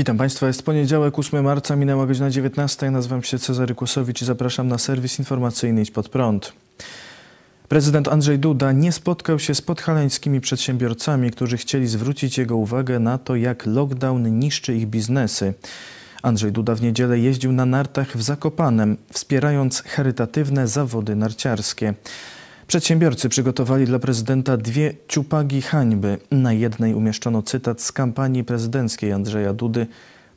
Witam Państwa, jest poniedziałek, 8 marca, minęła godzina 19. Nazywam się Cezary Kłosowicz i zapraszam na serwis informacyjny Idź Pod Prąd. Prezydent Andrzej Duda nie spotkał się z podhalańskimi przedsiębiorcami, którzy chcieli zwrócić jego uwagę na to, jak lockdown niszczy ich biznesy. Andrzej Duda w niedzielę jeździł na nartach w Zakopanem, wspierając charytatywne zawody narciarskie. Przedsiębiorcy przygotowali dla prezydenta dwie ciupagi hańby. Na jednej umieszczono cytat z kampanii prezydenckiej Andrzeja Dudy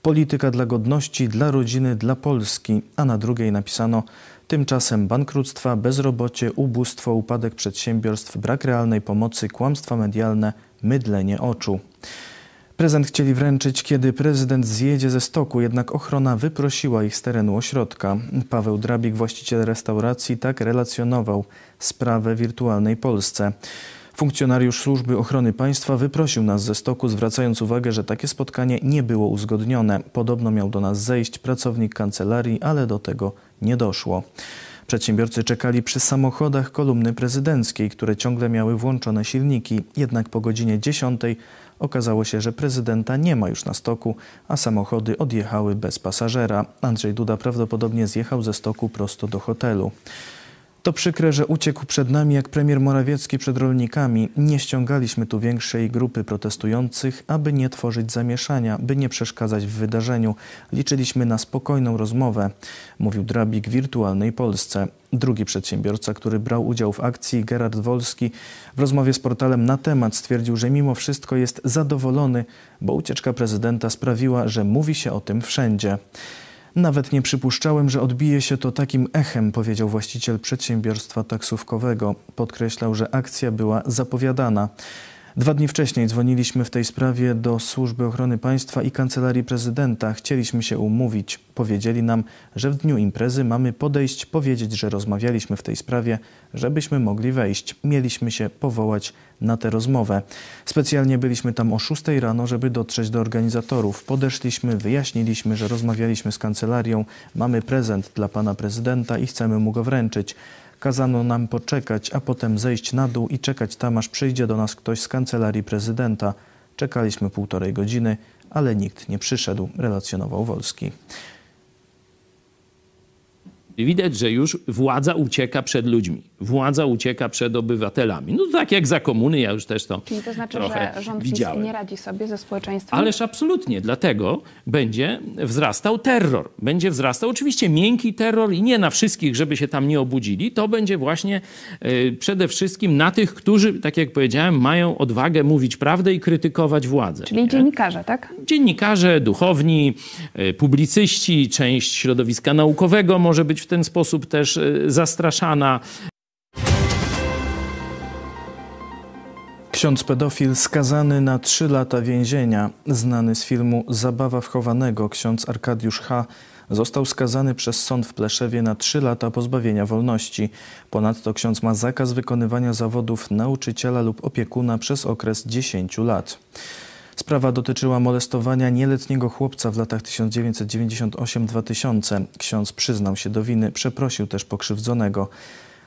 Polityka dla godności, dla rodziny, dla Polski, a na drugiej napisano Tymczasem bankructwa, bezrobocie, ubóstwo, upadek przedsiębiorstw, brak realnej pomocy, kłamstwa medialne, mydlenie oczu. Prezent chcieli wręczyć, kiedy prezydent zjedzie ze stoku, jednak ochrona wyprosiła ich z terenu ośrodka. Paweł Drabik, właściciel restauracji, tak relacjonował sprawę wirtualnej Polsce. Funkcjonariusz Służby Ochrony Państwa wyprosił nas ze stoku, zwracając uwagę, że takie spotkanie nie było uzgodnione. Podobno miał do nas zejść pracownik kancelarii, ale do tego nie doszło. Przedsiębiorcy czekali przy samochodach kolumny prezydenckiej, które ciągle miały włączone silniki. Jednak po godzinie 10 okazało się, że prezydenta nie ma już na stoku, a samochody odjechały bez pasażera. Andrzej Duda prawdopodobnie zjechał ze stoku prosto do hotelu. To przykre, że uciekł przed nami jak premier Morawiecki przed rolnikami. Nie ściągaliśmy tu większej grupy protestujących, aby nie tworzyć zamieszania, by nie przeszkadzać w wydarzeniu. Liczyliśmy na spokojną rozmowę, mówił Drabik wirtualnej Polsce. Drugi przedsiębiorca, który brał udział w akcji, Gerard Wolski, w rozmowie z portalem na temat stwierdził, że mimo wszystko jest zadowolony, bo ucieczka prezydenta sprawiła, że mówi się o tym wszędzie. Nawet nie przypuszczałem, że odbije się to takim echem, powiedział właściciel przedsiębiorstwa taksówkowego. Podkreślał, że akcja była zapowiadana. Dwa dni wcześniej dzwoniliśmy w tej sprawie do Służby Ochrony Państwa i Kancelarii Prezydenta. Chcieliśmy się umówić. Powiedzieli nam, że w dniu imprezy mamy podejść, powiedzieć, że rozmawialiśmy w tej sprawie, żebyśmy mogli wejść. Mieliśmy się powołać na tę rozmowę. Specjalnie byliśmy tam o 6 rano, żeby dotrzeć do organizatorów. Podeszliśmy, wyjaśniliśmy, że rozmawialiśmy z kancelarią, mamy prezent dla pana prezydenta i chcemy mu go wręczyć. Kazano nam poczekać, a potem zejść na dół i czekać tam, aż przyjdzie do nas ktoś z kancelarii prezydenta. Czekaliśmy półtorej godziny, ale nikt nie przyszedł, relacjonował Wolski. Widać, że już władza ucieka przed ludźmi, władza ucieka przed obywatelami. No tak jak za komuny, ja już też to Czyli to znaczy, trochę że rząd widziałem. Nie radzi sobie ze społeczeństwem? Ależ absolutnie, dlatego będzie wzrastał terror. Będzie wzrastał oczywiście miękki terror i nie na wszystkich, żeby się tam nie obudzili. To będzie właśnie y, przede wszystkim na tych, którzy, tak jak powiedziałem, mają odwagę mówić prawdę i krytykować władzę. Czyli nie? dziennikarze, tak? Dziennikarze, duchowni, y, publicyści, część środowiska naukowego może być w ten sposób też y, zastraszana. Ksiądz pedofil skazany na trzy lata więzienia, znany z filmu Zabawa wchowanego, ksiądz Arkadiusz H. został skazany przez sąd w Pleszewie na trzy lata pozbawienia wolności. Ponadto ksiądz ma zakaz wykonywania zawodów nauczyciela lub opiekuna przez okres 10 lat. Sprawa dotyczyła molestowania nieletniego chłopca w latach 1998-2000. Ksiądz przyznał się do winy, przeprosił też pokrzywdzonego.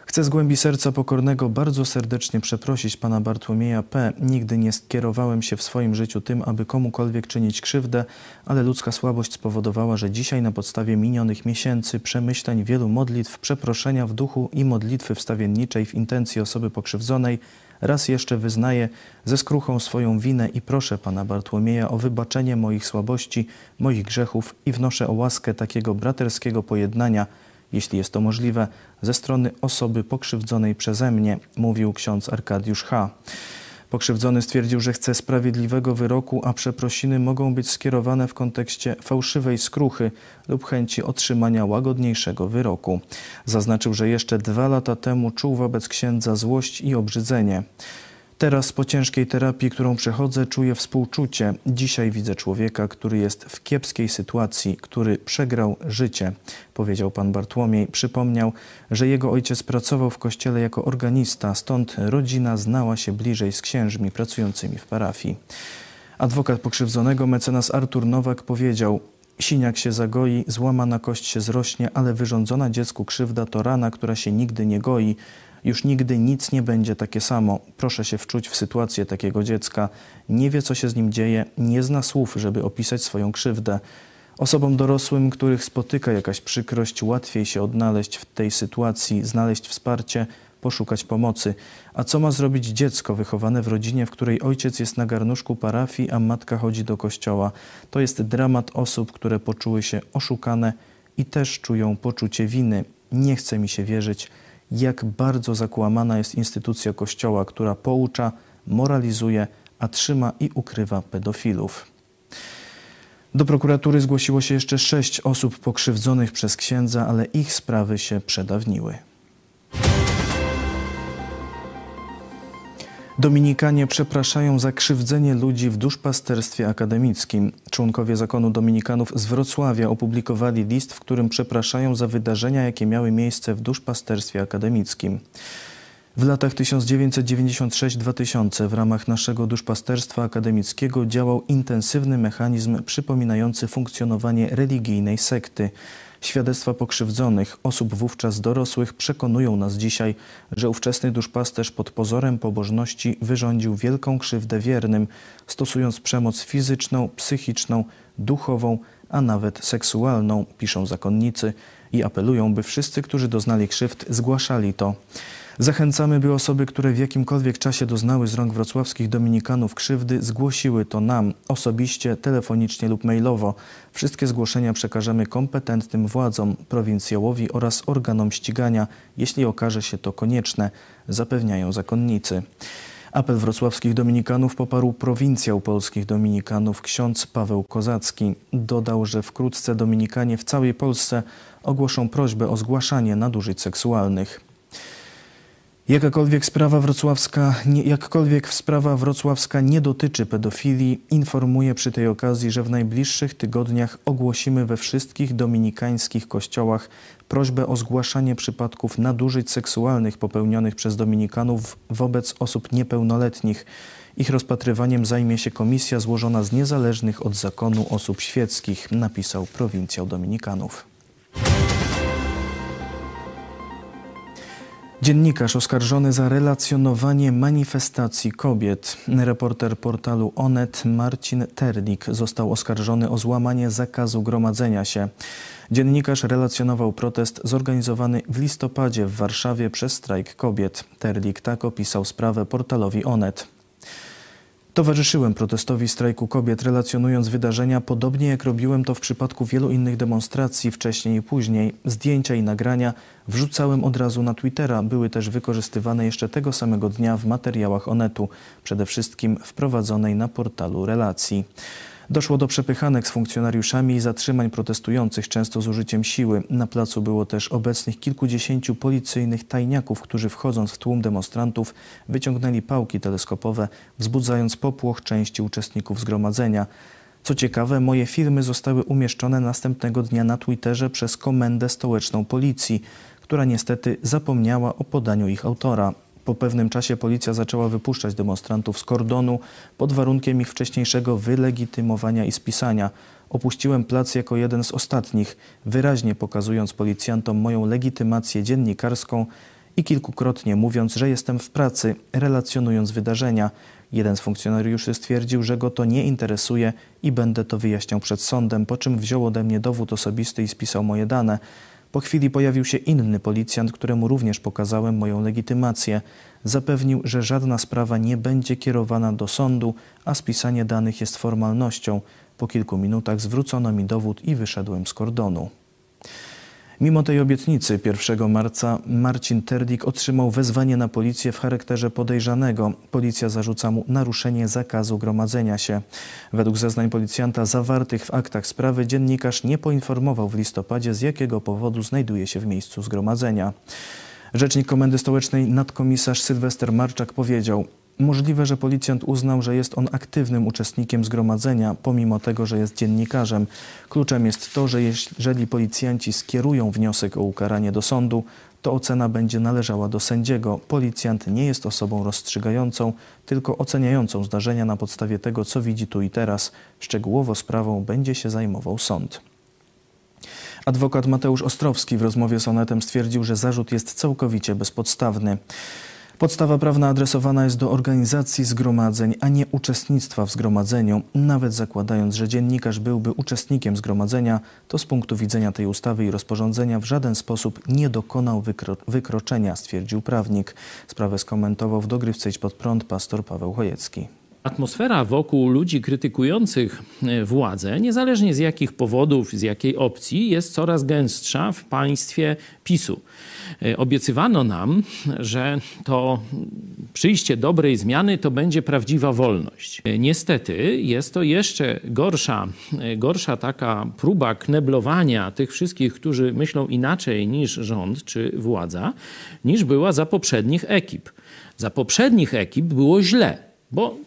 Chcę z głębi serca pokornego bardzo serdecznie przeprosić pana Bartłomieja P. Nigdy nie skierowałem się w swoim życiu tym, aby komukolwiek czynić krzywdę, ale ludzka słabość spowodowała, że dzisiaj na podstawie minionych miesięcy, przemyśleń, wielu modlitw, przeproszenia w duchu i modlitwy wstawienniczej w intencji osoby pokrzywdzonej, raz jeszcze wyznaję ze skruchą swoją winę i proszę pana Bartłomieja o wybaczenie moich słabości, moich grzechów i wnoszę o łaskę takiego braterskiego pojednania, jeśli jest to możliwe, ze strony osoby pokrzywdzonej przeze mnie, mówił ksiądz Arkadiusz H. Pokrzywdzony stwierdził, że chce sprawiedliwego wyroku, a przeprosiny mogą być skierowane w kontekście fałszywej skruchy lub chęci otrzymania łagodniejszego wyroku. Zaznaczył, że jeszcze dwa lata temu czuł wobec księdza złość i obrzydzenie. Teraz po ciężkiej terapii, którą przechodzę, czuję współczucie. Dzisiaj widzę człowieka, który jest w kiepskiej sytuacji, który przegrał życie, powiedział pan Bartłomiej. Przypomniał, że jego ojciec pracował w kościele jako organista, stąd rodzina znała się bliżej z księżmi pracującymi w parafii. Adwokat pokrzywdzonego, mecenas Artur Nowak powiedział: Siniak się zagoi, złamana kość się zrośnie, ale wyrządzona dziecku krzywda to rana, która się nigdy nie goi. Już nigdy nic nie będzie takie samo. Proszę się wczuć w sytuację takiego dziecka. Nie wie, co się z nim dzieje, nie zna słów, żeby opisać swoją krzywdę. Osobom dorosłym, których spotyka jakaś przykrość, łatwiej się odnaleźć w tej sytuacji, znaleźć wsparcie, poszukać pomocy. A co ma zrobić dziecko wychowane w rodzinie, w której ojciec jest na garnuszku parafii, a matka chodzi do kościoła? To jest dramat osób, które poczuły się oszukane i też czują poczucie winy. Nie chce mi się wierzyć, jak bardzo zakłamana jest instytucja kościoła, która poucza, moralizuje, a trzyma i ukrywa pedofilów. Do prokuratury zgłosiło się jeszcze sześć osób pokrzywdzonych przez księdza, ale ich sprawy się przedawniły. Dominikanie przepraszają za krzywdzenie ludzi w duszpasterstwie akademickim. Członkowie zakonu Dominikanów z Wrocławia opublikowali list, w którym przepraszają za wydarzenia, jakie miały miejsce w duszpasterstwie akademickim. W latach 1996-2000 w ramach naszego duszpasterstwa akademickiego działał intensywny mechanizm przypominający funkcjonowanie religijnej sekty. Świadectwa pokrzywdzonych, osób wówczas dorosłych przekonują nas dzisiaj, że ówczesny duszpasterz pod pozorem pobożności wyrządził wielką krzywdę wiernym, stosując przemoc fizyczną, psychiczną, duchową, a nawet seksualną, piszą zakonnicy i apelują, by wszyscy, którzy doznali krzywd, zgłaszali to. Zachęcamy, by osoby, które w jakimkolwiek czasie doznały z rąk wrocławskich dominikanów krzywdy, zgłosiły to nam osobiście, telefonicznie lub mailowo. Wszystkie zgłoszenia przekażemy kompetentnym władzom, prowincjałowi oraz organom ścigania, jeśli okaże się to konieczne, zapewniają zakonnicy. Apel wrocławskich dominikanów poparł prowincjał polskich dominikanów ksiądz Paweł Kozacki. Dodał, że wkrótce dominikanie w całej Polsce ogłoszą prośbę o zgłaszanie nadużyć seksualnych. Jakakolwiek sprawa wrocławska, nie, jakkolwiek sprawa wrocławska nie dotyczy pedofilii, informuję przy tej okazji, że w najbliższych tygodniach ogłosimy we wszystkich dominikańskich kościołach prośbę o zgłaszanie przypadków nadużyć seksualnych popełnionych przez dominikanów wobec osób niepełnoletnich. Ich rozpatrywaniem zajmie się komisja złożona z niezależnych od zakonu osób świeckich, napisał prowincjał dominikanów. Dziennikarz oskarżony za relacjonowanie manifestacji kobiet. Reporter portalu Onet Marcin Terlik został oskarżony o złamanie zakazu gromadzenia się. Dziennikarz relacjonował protest zorganizowany w listopadzie w Warszawie przez strajk kobiet. Terlik tak opisał sprawę portalowi Onet. Towarzyszyłem protestowi strajku kobiet, relacjonując wydarzenia, podobnie jak robiłem to w przypadku wielu innych demonstracji wcześniej i później. Zdjęcia i nagrania wrzucałem od razu na Twittera, były też wykorzystywane jeszcze tego samego dnia w materiałach Onetu, przede wszystkim wprowadzonej na portalu relacji. Doszło do przepychanek z funkcjonariuszami i zatrzymań protestujących, często z użyciem siły. Na placu było też obecnych kilkudziesięciu policyjnych tajniaków, którzy wchodząc w tłum demonstrantów wyciągnęli pałki teleskopowe, wzbudzając popłoch części uczestników zgromadzenia. Co ciekawe, moje filmy zostały umieszczone następnego dnia na Twitterze przez Komendę Stołeczną Policji, która niestety zapomniała o podaniu ich autora. Po pewnym czasie policja zaczęła wypuszczać demonstrantów z kordonu pod warunkiem ich wcześniejszego wylegitymowania i spisania. Opuściłem plac jako jeden z ostatnich, wyraźnie pokazując policjantom moją legitymację dziennikarską i kilkukrotnie mówiąc, że jestem w pracy, relacjonując wydarzenia. Jeden z funkcjonariuszy stwierdził, że go to nie interesuje i będę to wyjaśniał przed sądem, po czym wziął ode mnie dowód osobisty i spisał moje dane. Po chwili pojawił się inny policjant, któremu również pokazałem moją legitymację. Zapewnił, że żadna sprawa nie będzie kierowana do sądu, a spisanie danych jest formalnością. Po kilku minutach zwrócono mi dowód i wyszedłem z kordonu. Mimo tej obietnicy 1 marca Marcin Terdik otrzymał wezwanie na policję w charakterze podejrzanego. Policja zarzuca mu naruszenie zakazu gromadzenia się. Według zeznań policjanta zawartych w aktach sprawy dziennikarz nie poinformował w listopadzie z jakiego powodu znajduje się w miejscu zgromadzenia. Rzecznik Komendy Stołecznej nadkomisarz Sylwester Marczak powiedział: Możliwe, że policjant uznał, że jest on aktywnym uczestnikiem zgromadzenia, pomimo tego, że jest dziennikarzem. Kluczem jest to, że jeżeli policjanci skierują wniosek o ukaranie do sądu, to ocena będzie należała do sędziego. Policjant nie jest osobą rozstrzygającą, tylko oceniającą zdarzenia na podstawie tego, co widzi tu i teraz. Szczegółowo sprawą będzie się zajmował sąd. Adwokat Mateusz Ostrowski w rozmowie z Onetem stwierdził, że zarzut jest całkowicie bezpodstawny. Podstawa prawna adresowana jest do organizacji zgromadzeń, a nie uczestnictwa w zgromadzeniu. Nawet zakładając, że dziennikarz byłby uczestnikiem zgromadzenia, to z punktu widzenia tej ustawy i rozporządzenia w żaden sposób nie dokonał wykro wykroczenia, stwierdził prawnik. Sprawę skomentował w dogrywce Idź pod prąd pastor Paweł Chojecki. Atmosfera wokół ludzi krytykujących e, władzę, niezależnie z jakich powodów, z jakiej opcji, jest coraz gęstsza w państwie PiSu. E, obiecywano nam, że to przyjście dobrej zmiany to będzie prawdziwa wolność. E, niestety jest to jeszcze gorsza, gorsza taka próba kneblowania tych wszystkich, którzy myślą inaczej niż rząd czy władza, niż była za poprzednich ekip. Za poprzednich ekip było źle, bo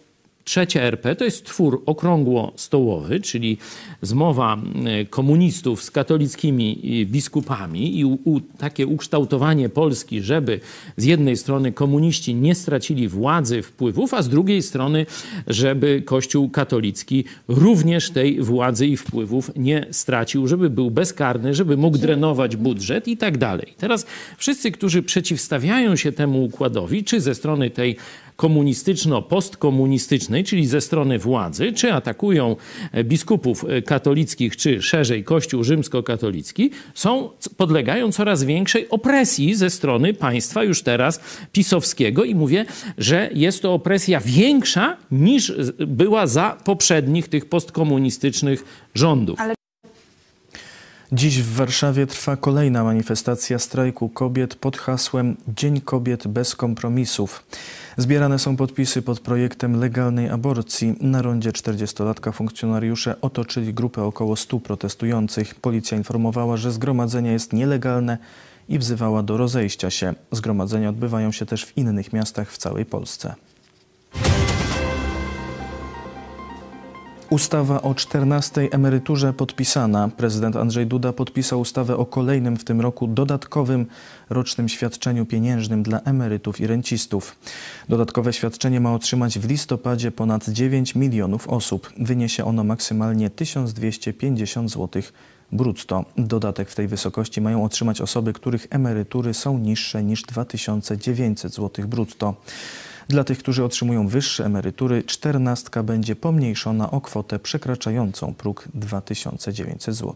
Trzecia RP to jest twór okrągło-stołowy, czyli zmowa e, komunistów z katolickimi e, biskupami i u, u, takie ukształtowanie Polski, żeby z jednej strony komuniści nie stracili władzy, wpływów, a z drugiej strony, żeby Kościół katolicki również tej władzy i wpływów nie stracił, żeby był bezkarny, żeby mógł drenować budżet i tak dalej. Teraz wszyscy, którzy przeciwstawiają się temu układowi, czy ze strony tej komunistyczno-postkomunistycznej, czyli ze strony władzy, czy atakują e, biskupów e, katolickich, czy szerzej Kościół rzymskokatolicki, są, podlegają coraz większej opresji ze strony państwa już teraz pisowskiego i mówię, że jest to opresja większa niż była za poprzednich tych postkomunistycznych rządów. Ale Dziś w Warszawie trwa kolejna manifestacja strajku kobiet pod hasłem Dzień Kobiet bez kompromisów. Zbierane są podpisy pod projektem legalnej aborcji. Na rondzie 40-latka funkcjonariusze otoczyli grupę około 100 protestujących. Policja informowała, że zgromadzenie jest nielegalne i wzywała do rozejścia się. Zgromadzenia odbywają się też w innych miastach w całej Polsce. Ustawa o 14 emeryturze podpisana. Prezydent Andrzej Duda podpisał ustawę o kolejnym w tym roku dodatkowym rocznym świadczeniu pieniężnym dla emerytów i rencistów. Dodatkowe świadczenie ma otrzymać w listopadzie ponad 9 milionów osób. Wyniesie ono maksymalnie 1250 zł brutto. Dodatek w tej wysokości mają otrzymać osoby, których emerytury są niższe niż 2900 zł brutto. Dla tych, którzy otrzymują wyższe emerytury, czternastka będzie pomniejszona o kwotę przekraczającą próg 2900 zł.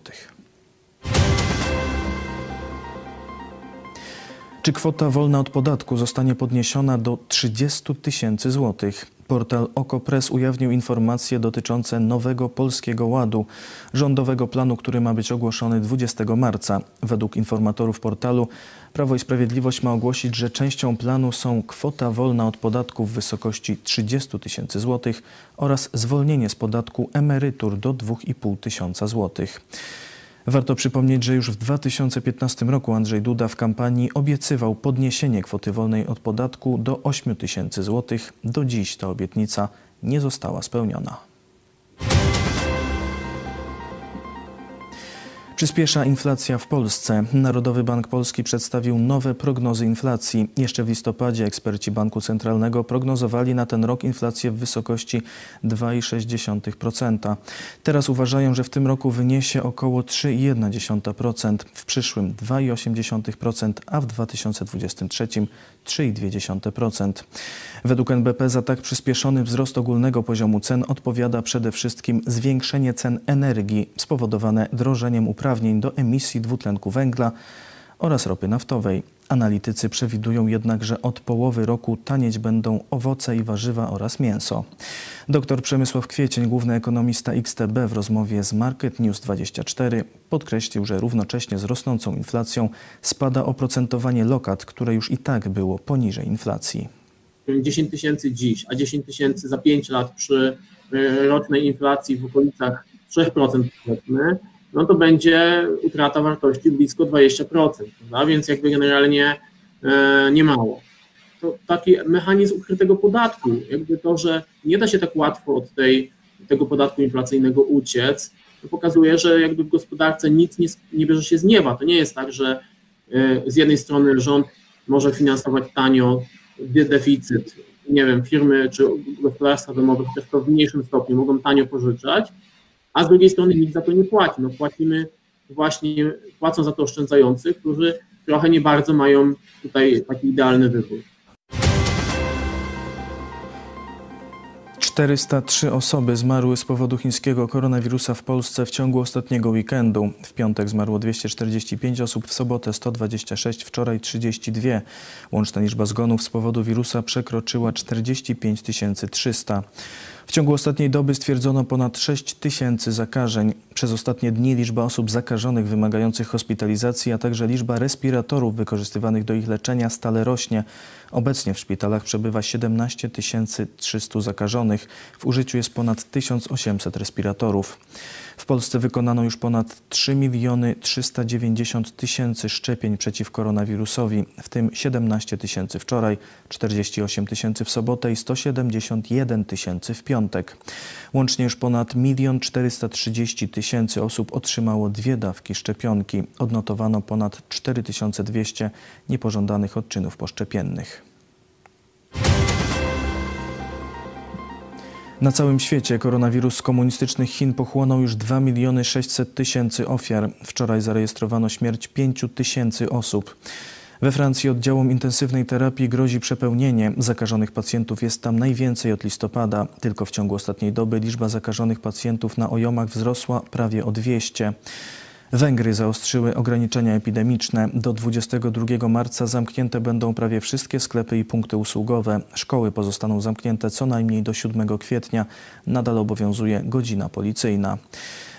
Czy kwota wolna od podatku zostanie podniesiona do 30 tysięcy złotych? Portal OKO.press ujawnił informacje dotyczące nowego Polskiego Ładu, rządowego planu, który ma być ogłoszony 20 marca. Według informatorów portalu Prawo i Sprawiedliwość ma ogłosić, że częścią planu są kwota wolna od podatku w wysokości 30 tysięcy złotych oraz zwolnienie z podatku emerytur do 2,5 tysiąca złotych. Warto przypomnieć, że już w 2015 roku Andrzej Duda w kampanii obiecywał podniesienie kwoty wolnej od podatku do 8 tysięcy złotych. Do dziś ta obietnica nie została spełniona. Przyspiesza inflacja w Polsce. Narodowy Bank Polski przedstawił nowe prognozy inflacji. Jeszcze w listopadzie eksperci Banku Centralnego prognozowali na ten rok inflację w wysokości 2,6%. Teraz uważają, że w tym roku wyniesie około 3,1%, w przyszłym 2,8%, a w 2023 3,2%. Według NBP za tak przyspieszony wzrost ogólnego poziomu cen odpowiada przede wszystkim zwiększenie cen energii spowodowane drożeniem uprawnień do emisji dwutlenku węgla oraz ropy naftowej. Analitycy przewidują jednak, że od połowy roku tanieć będą owoce i warzywa oraz mięso. Dr Przemysław Kwiecień, główny ekonomista XTB w rozmowie z Market News 24 podkreślił, że równocześnie z rosnącą inflacją spada oprocentowanie lokat, które już i tak było poniżej inflacji. 10 tysięcy dziś, a 10 tysięcy za 5 lat przy e, rocznej inflacji w okolicach 3% powiedzmy, no to będzie utrata wartości blisko 20%, prawda? więc jakby generalnie e, nie mało. To taki mechanizm ukrytego podatku, jakby to, że nie da się tak łatwo od tej, tego podatku inflacyjnego uciec, to pokazuje, że jakby w gospodarce nic nie, nie bierze się z nieba. To nie jest tak, że e, z jednej strony rząd może finansować tanio deficyt, nie wiem, firmy czy gospodarstwa domowe, też to w mniejszym stopniu mogą tanio pożyczać, a z drugiej strony nikt za to nie płaci. No płacimy właśnie płacą za to oszczędzający, którzy trochę nie bardzo mają tutaj taki idealny wybór. 403 osoby zmarły z powodu chińskiego koronawirusa w Polsce w ciągu ostatniego weekendu. W piątek zmarło 245 osób, w sobotę 126, wczoraj 32. Łączna liczba zgonów z powodu wirusa przekroczyła 45 300. W ciągu ostatniej doby stwierdzono ponad 6 tysięcy zakażeń. Przez ostatnie dni liczba osób zakażonych wymagających hospitalizacji, a także liczba respiratorów wykorzystywanych do ich leczenia stale rośnie. Obecnie w szpitalach przebywa 17 300 zakażonych. W użyciu jest ponad 1800 respiratorów. W Polsce wykonano już ponad 3 miliony 390 tysięcy szczepień przeciw koronawirusowi, w tym 17 tysięcy wczoraj, 48 tysięcy w sobotę i 171 tysięcy w piątek. Łącznie już ponad 1 430 tysięcy osób otrzymało dwie dawki szczepionki. Odnotowano ponad 4200 niepożądanych odczynów poszczepiennych. Na całym świecie koronawirus komunistycznych Chin pochłonął już 2 miliony 600 tysięcy ofiar. Wczoraj zarejestrowano śmierć 5 tysięcy osób. We Francji oddziałom intensywnej terapii grozi przepełnienie. Zakażonych pacjentów jest tam najwięcej od listopada. Tylko w ciągu ostatniej doby liczba zakażonych pacjentów na ojomach wzrosła prawie o 200. Węgry zaostrzyły ograniczenia epidemiczne. Do 22 marca zamknięte będą prawie wszystkie sklepy i punkty usługowe. Szkoły pozostaną zamknięte co najmniej do 7 kwietnia. Nadal obowiązuje godzina policyjna.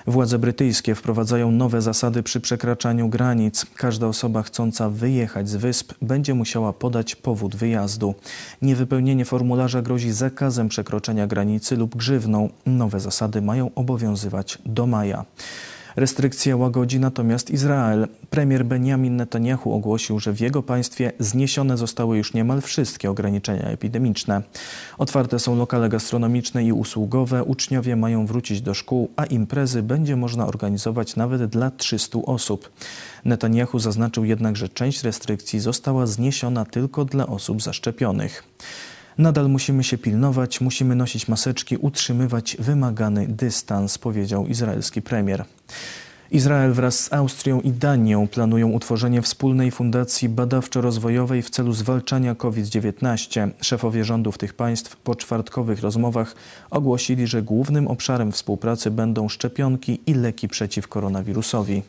Władze brytyjskie wprowadzają nowe zasady przy przekraczaniu granic. Każda osoba chcąca wyjechać z wysp będzie musiała podać powód wyjazdu. Niewypełnienie formularza grozi zakazem przekroczenia granicy lub grzywną. Nowe zasady mają obowiązywać do maja. Restrykcje łagodzi natomiast Izrael. Premier Benjamin Netanyahu ogłosił, że w jego państwie zniesione zostały już niemal wszystkie ograniczenia epidemiczne. Otwarte są lokale gastronomiczne i usługowe, uczniowie mają wrócić do szkół, a imprezy będzie można organizować nawet dla 300 osób. Netanyahu zaznaczył jednak, że część restrykcji została zniesiona tylko dla osób zaszczepionych. Nadal musimy się pilnować, musimy nosić maseczki, utrzymywać wymagany dystans, powiedział izraelski premier. Izrael wraz z Austrią i Danią planują utworzenie wspólnej fundacji badawczo-rozwojowej w celu zwalczania COVID-19. Szefowie rządów tych państw po czwartkowych rozmowach ogłosili, że głównym obszarem współpracy będą szczepionki i leki przeciw koronawirusowi.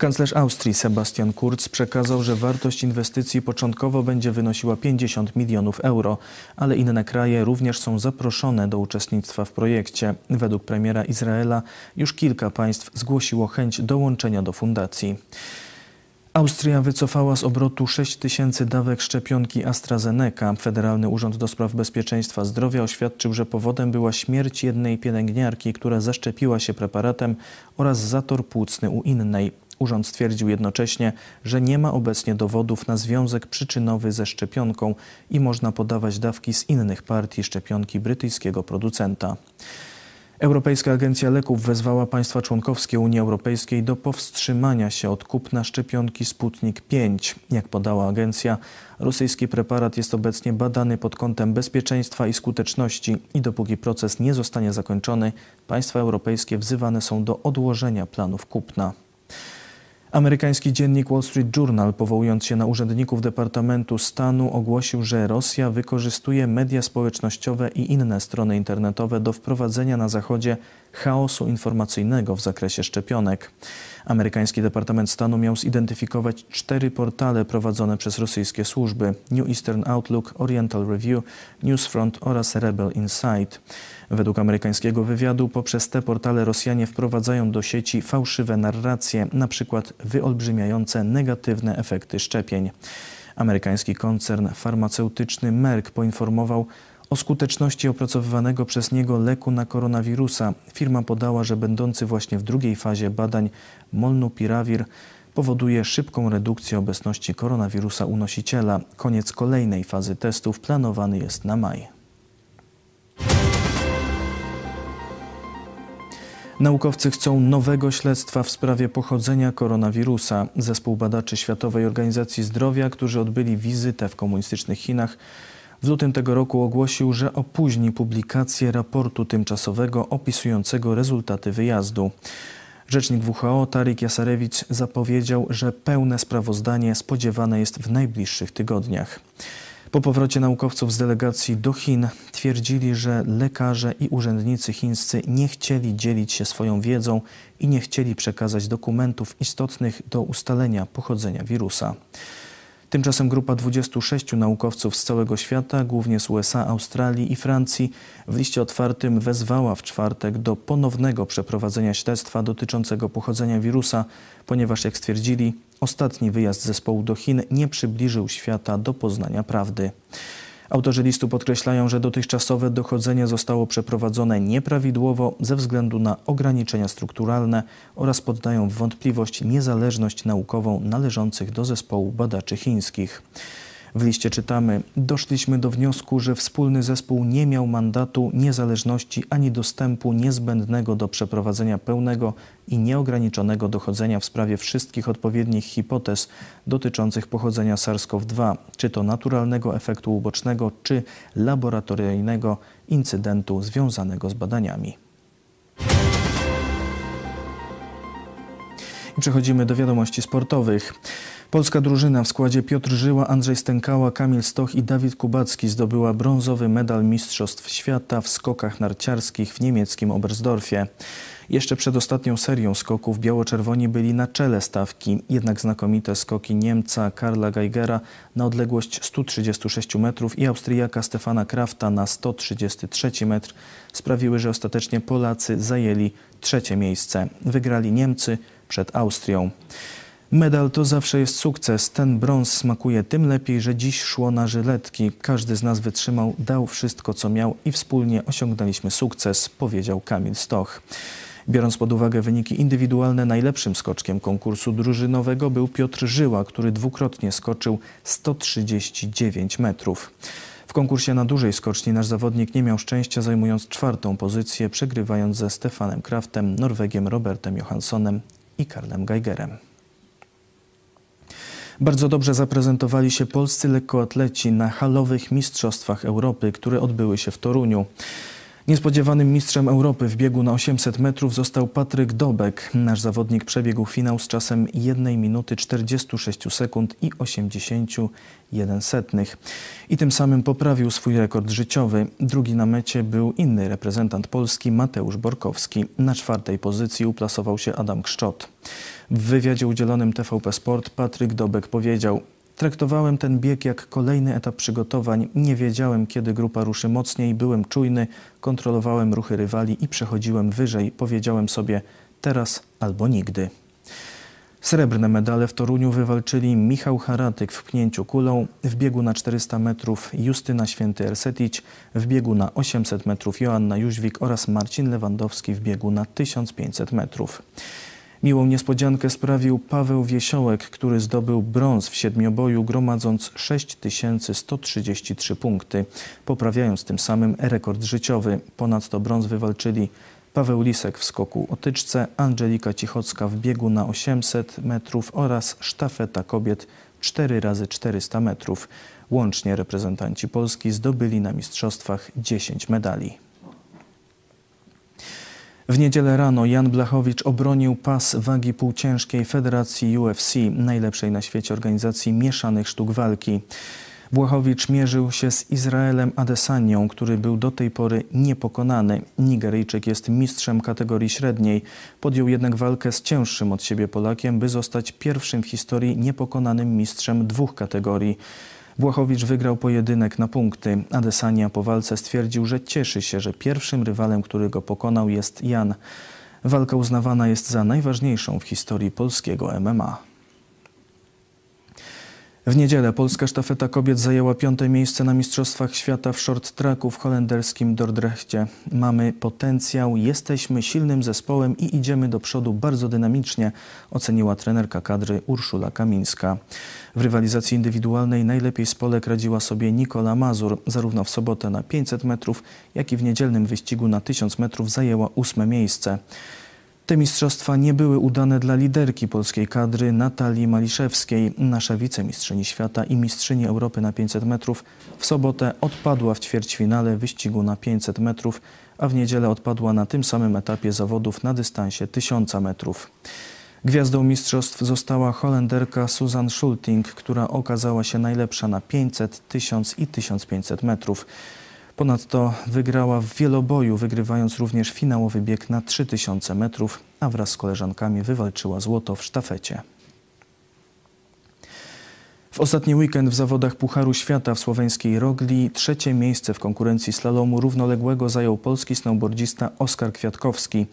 Kanclerz Austrii Sebastian Kurz przekazał, że wartość inwestycji początkowo będzie wynosiła 50 milionów euro, ale inne kraje również są zaproszone do uczestnictwa w projekcie. Według premiera Izraela już kilka państw zgłosiło chęć dołączenia do fundacji. Austria wycofała z obrotu 6 tysięcy dawek szczepionki AstraZeneca. Federalny Urząd do Spraw Bezpieczeństwa Zdrowia oświadczył, że powodem była śmierć jednej pielęgniarki, która zaszczepiła się preparatem oraz zator płucny u innej. Urząd stwierdził jednocześnie, że nie ma obecnie dowodów na związek przyczynowy ze szczepionką i można podawać dawki z innych partii szczepionki brytyjskiego producenta. Europejska Agencja Leków wezwała państwa członkowskie Unii Europejskiej do powstrzymania się od kupna szczepionki Sputnik 5. Jak podała agencja, rosyjski preparat jest obecnie badany pod kątem bezpieczeństwa i skuteczności i dopóki proces nie zostanie zakończony, państwa europejskie wzywane są do odłożenia planów kupna. Amerykański dziennik Wall Street Journal, powołując się na urzędników Departamentu Stanu, ogłosił, że Rosja wykorzystuje media społecznościowe i inne strony internetowe do wprowadzenia na Zachodzie chaosu informacyjnego w zakresie szczepionek. Amerykański Departament Stanu miał zidentyfikować cztery portale prowadzone przez rosyjskie służby: New Eastern Outlook, Oriental Review, Newsfront oraz Rebel Insight. Według amerykańskiego wywiadu poprzez te portale Rosjanie wprowadzają do sieci fałszywe narracje, na przykład wyolbrzymiające negatywne efekty szczepień. Amerykański koncern farmaceutyczny Merck poinformował o skuteczności opracowywanego przez niego leku na koronawirusa. Firma podała, że będący właśnie w drugiej fazie badań molnupiravir powoduje szybką redukcję obecności koronawirusa u nosiciela. Koniec kolejnej fazy testów planowany jest na maj. Naukowcy chcą nowego śledztwa w sprawie pochodzenia koronawirusa. Zespół badaczy Światowej Organizacji Zdrowia, którzy odbyli wizytę w komunistycznych Chinach, w lutym tego roku ogłosił, że opóźni publikację raportu tymczasowego opisującego rezultaty wyjazdu. Rzecznik WHO Tarik Jasarewicz zapowiedział, że pełne sprawozdanie spodziewane jest w najbliższych tygodniach. Po powrocie naukowców z delegacji do Chin twierdzili, że lekarze i urzędnicy chińscy nie chcieli dzielić się swoją wiedzą i nie chcieli przekazać dokumentów istotnych do ustalenia pochodzenia wirusa. Tymczasem grupa 26 naukowców z całego świata, głównie z USA, Australii i Francji, w liście otwartym wezwała w czwartek do ponownego przeprowadzenia śledztwa dotyczącego pochodzenia wirusa, ponieważ, jak stwierdzili, ostatni wyjazd zespołu do Chin nie przybliżył świata do poznania prawdy. Autorzy listu podkreślają, że dotychczasowe dochodzenie zostało przeprowadzone nieprawidłowo ze względu na ograniczenia strukturalne oraz poddają w wątpliwość niezależność naukową należących do zespołu badaczy chińskich. W liście czytamy: Doszliśmy do wniosku, że wspólny zespół nie miał mandatu, niezależności ani dostępu niezbędnego do przeprowadzenia pełnego i nieograniczonego dochodzenia w sprawie wszystkich odpowiednich hipotez dotyczących pochodzenia SARS-CoV-2, czy to naturalnego efektu ubocznego, czy laboratoryjnego incydentu związanego z badaniami. Przechodzimy do wiadomości sportowych. Polska drużyna w składzie Piotr Żyła, Andrzej Stękała, Kamil Stoch i Dawid Kubacki zdobyła brązowy medal Mistrzostw Świata w skokach narciarskich w niemieckim Oberstdorfie. Jeszcze przed ostatnią serią skoków biało-czerwoni byli na czele stawki, jednak znakomite skoki Niemca Karla Geigera na odległość 136 metrów i Austriaka Stefana Krafta na 133 metr sprawiły, że ostatecznie Polacy zajęli trzecie miejsce. Wygrali Niemcy przed Austrią. Medal to zawsze jest sukces. Ten brąz smakuje tym lepiej, że dziś szło na żyletki. Każdy z nas wytrzymał, dał wszystko, co miał i wspólnie osiągnęliśmy sukces, powiedział Kamil Stoch. Biorąc pod uwagę wyniki indywidualne, najlepszym skoczkiem konkursu drużynowego był Piotr Żyła, który dwukrotnie skoczył 139 metrów. W konkursie na dużej skoczni nasz zawodnik nie miał szczęścia, zajmując czwartą pozycję, przegrywając ze Stefanem Kraftem, Norwegiem Robertem Johanssonem i Karlem Geigerem. Bardzo dobrze zaprezentowali się polscy lekkoatleci na halowych Mistrzostwach Europy, które odbyły się w Toruniu. Niespodziewanym mistrzem Europy w biegu na 800 metrów został Patryk Dobek. Nasz zawodnik przebiegł finał z czasem 1 minuty 46 sekund i 81 setnych. I tym samym poprawił swój rekord życiowy. Drugi na mecie był inny reprezentant Polski, Mateusz Borkowski. Na czwartej pozycji uplasował się Adam Kszczot. W wywiadzie udzielonym TVP Sport Patryk Dobek powiedział Traktowałem ten bieg jak kolejny etap przygotowań. Nie wiedziałem, kiedy grupa ruszy mocniej, byłem czujny, kontrolowałem ruchy rywali i przechodziłem wyżej. Powiedziałem sobie teraz albo nigdy. Srebrne medale w Toruniu wywalczyli Michał Haratyk w pchnięciu kulą, w biegu na 400 metrów Justyna Święty Ersetic, w biegu na 800 metrów Joanna Jóźwik oraz Marcin Lewandowski w biegu na 1500 metrów. Miłą niespodziankę sprawił Paweł Wiesiołek, który zdobył brąz w siedmioboju, gromadząc 6133 punkty, poprawiając tym samym rekord życiowy. Ponadto brąz wywalczyli Paweł Lisek w skoku o tyczce, Angelika Cichocka w biegu na 800 metrów oraz sztafeta kobiet 4 razy 400 metrów. Łącznie reprezentanci Polski zdobyli na mistrzostwach 10 medali. W niedzielę rano Jan Blachowicz obronił pas wagi półciężkiej Federacji UFC, najlepszej na świecie organizacji mieszanych sztuk walki. Błachowicz mierzył się z Izraelem Adesanią, który był do tej pory niepokonany. Nigeryjczyk jest mistrzem kategorii średniej. Podjął jednak walkę z cięższym od siebie Polakiem, by zostać pierwszym w historii niepokonanym mistrzem dwóch kategorii. Błachowicz wygrał pojedynek na punkty. Adesania po walce stwierdził, że cieszy się, że pierwszym rywalem, który go pokonał jest Jan. Walka uznawana jest za najważniejszą w historii polskiego MMA. W niedzielę polska sztafeta kobiet zajęła piąte miejsce na Mistrzostwach Świata w short tracku w holenderskim Dordrechcie. Mamy potencjał, jesteśmy silnym zespołem i idziemy do przodu bardzo dynamicznie, oceniła trenerka kadry Urszula Kamińska. W rywalizacji indywidualnej najlepiej z Polek radziła sobie Nikola Mazur. Zarówno w sobotę na 500 metrów, jak i w niedzielnym wyścigu na 1000 metrów zajęła ósme miejsce. Te mistrzostwa nie były udane dla liderki polskiej kadry Natalii Maliszewskiej. Nasza wicemistrzyni świata i mistrzyni Europy na 500 metrów w sobotę odpadła w ćwierćfinale wyścigu na 500 metrów, a w niedzielę odpadła na tym samym etapie zawodów na dystansie 1000 metrów. Gwiazdą mistrzostw została Holenderka Susan Schulting, która okazała się najlepsza na 500, 1000 i 1500 metrów. Ponadto wygrała w wieloboju, wygrywając również finałowy bieg na 3000 metrów, a wraz z koleżankami wywalczyła złoto w sztafecie. W ostatni weekend w zawodach Pucharu Świata w słoweńskiej Rogli trzecie miejsce w konkurencji slalomu równoległego zajął polski snowboardzista Oskar Kwiatkowski.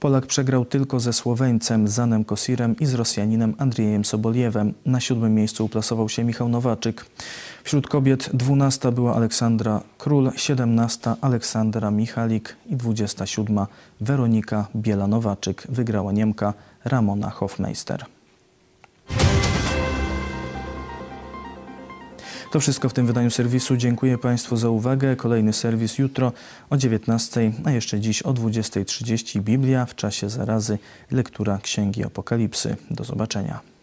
Polak przegrał tylko ze Słoweńcem Zanem Kosirem i z Rosjaninem Andriejem Soboliewem. Na siódmym miejscu uplasował się Michał Nowaczyk. Wśród kobiet dwunasta była Aleksandra Król, siedemnasta Aleksandra Michalik i dwudziesta siódma Weronika Biela-Nowaczyk. Wygrała Niemka Ramona Hofmeister. To wszystko w tym wydaniu serwisu. Dziękuję Państwu za uwagę. Kolejny serwis jutro o 19, a jeszcze dziś o 20.30 Biblia w czasie zarazy, lektura Księgi Apokalipsy. Do zobaczenia.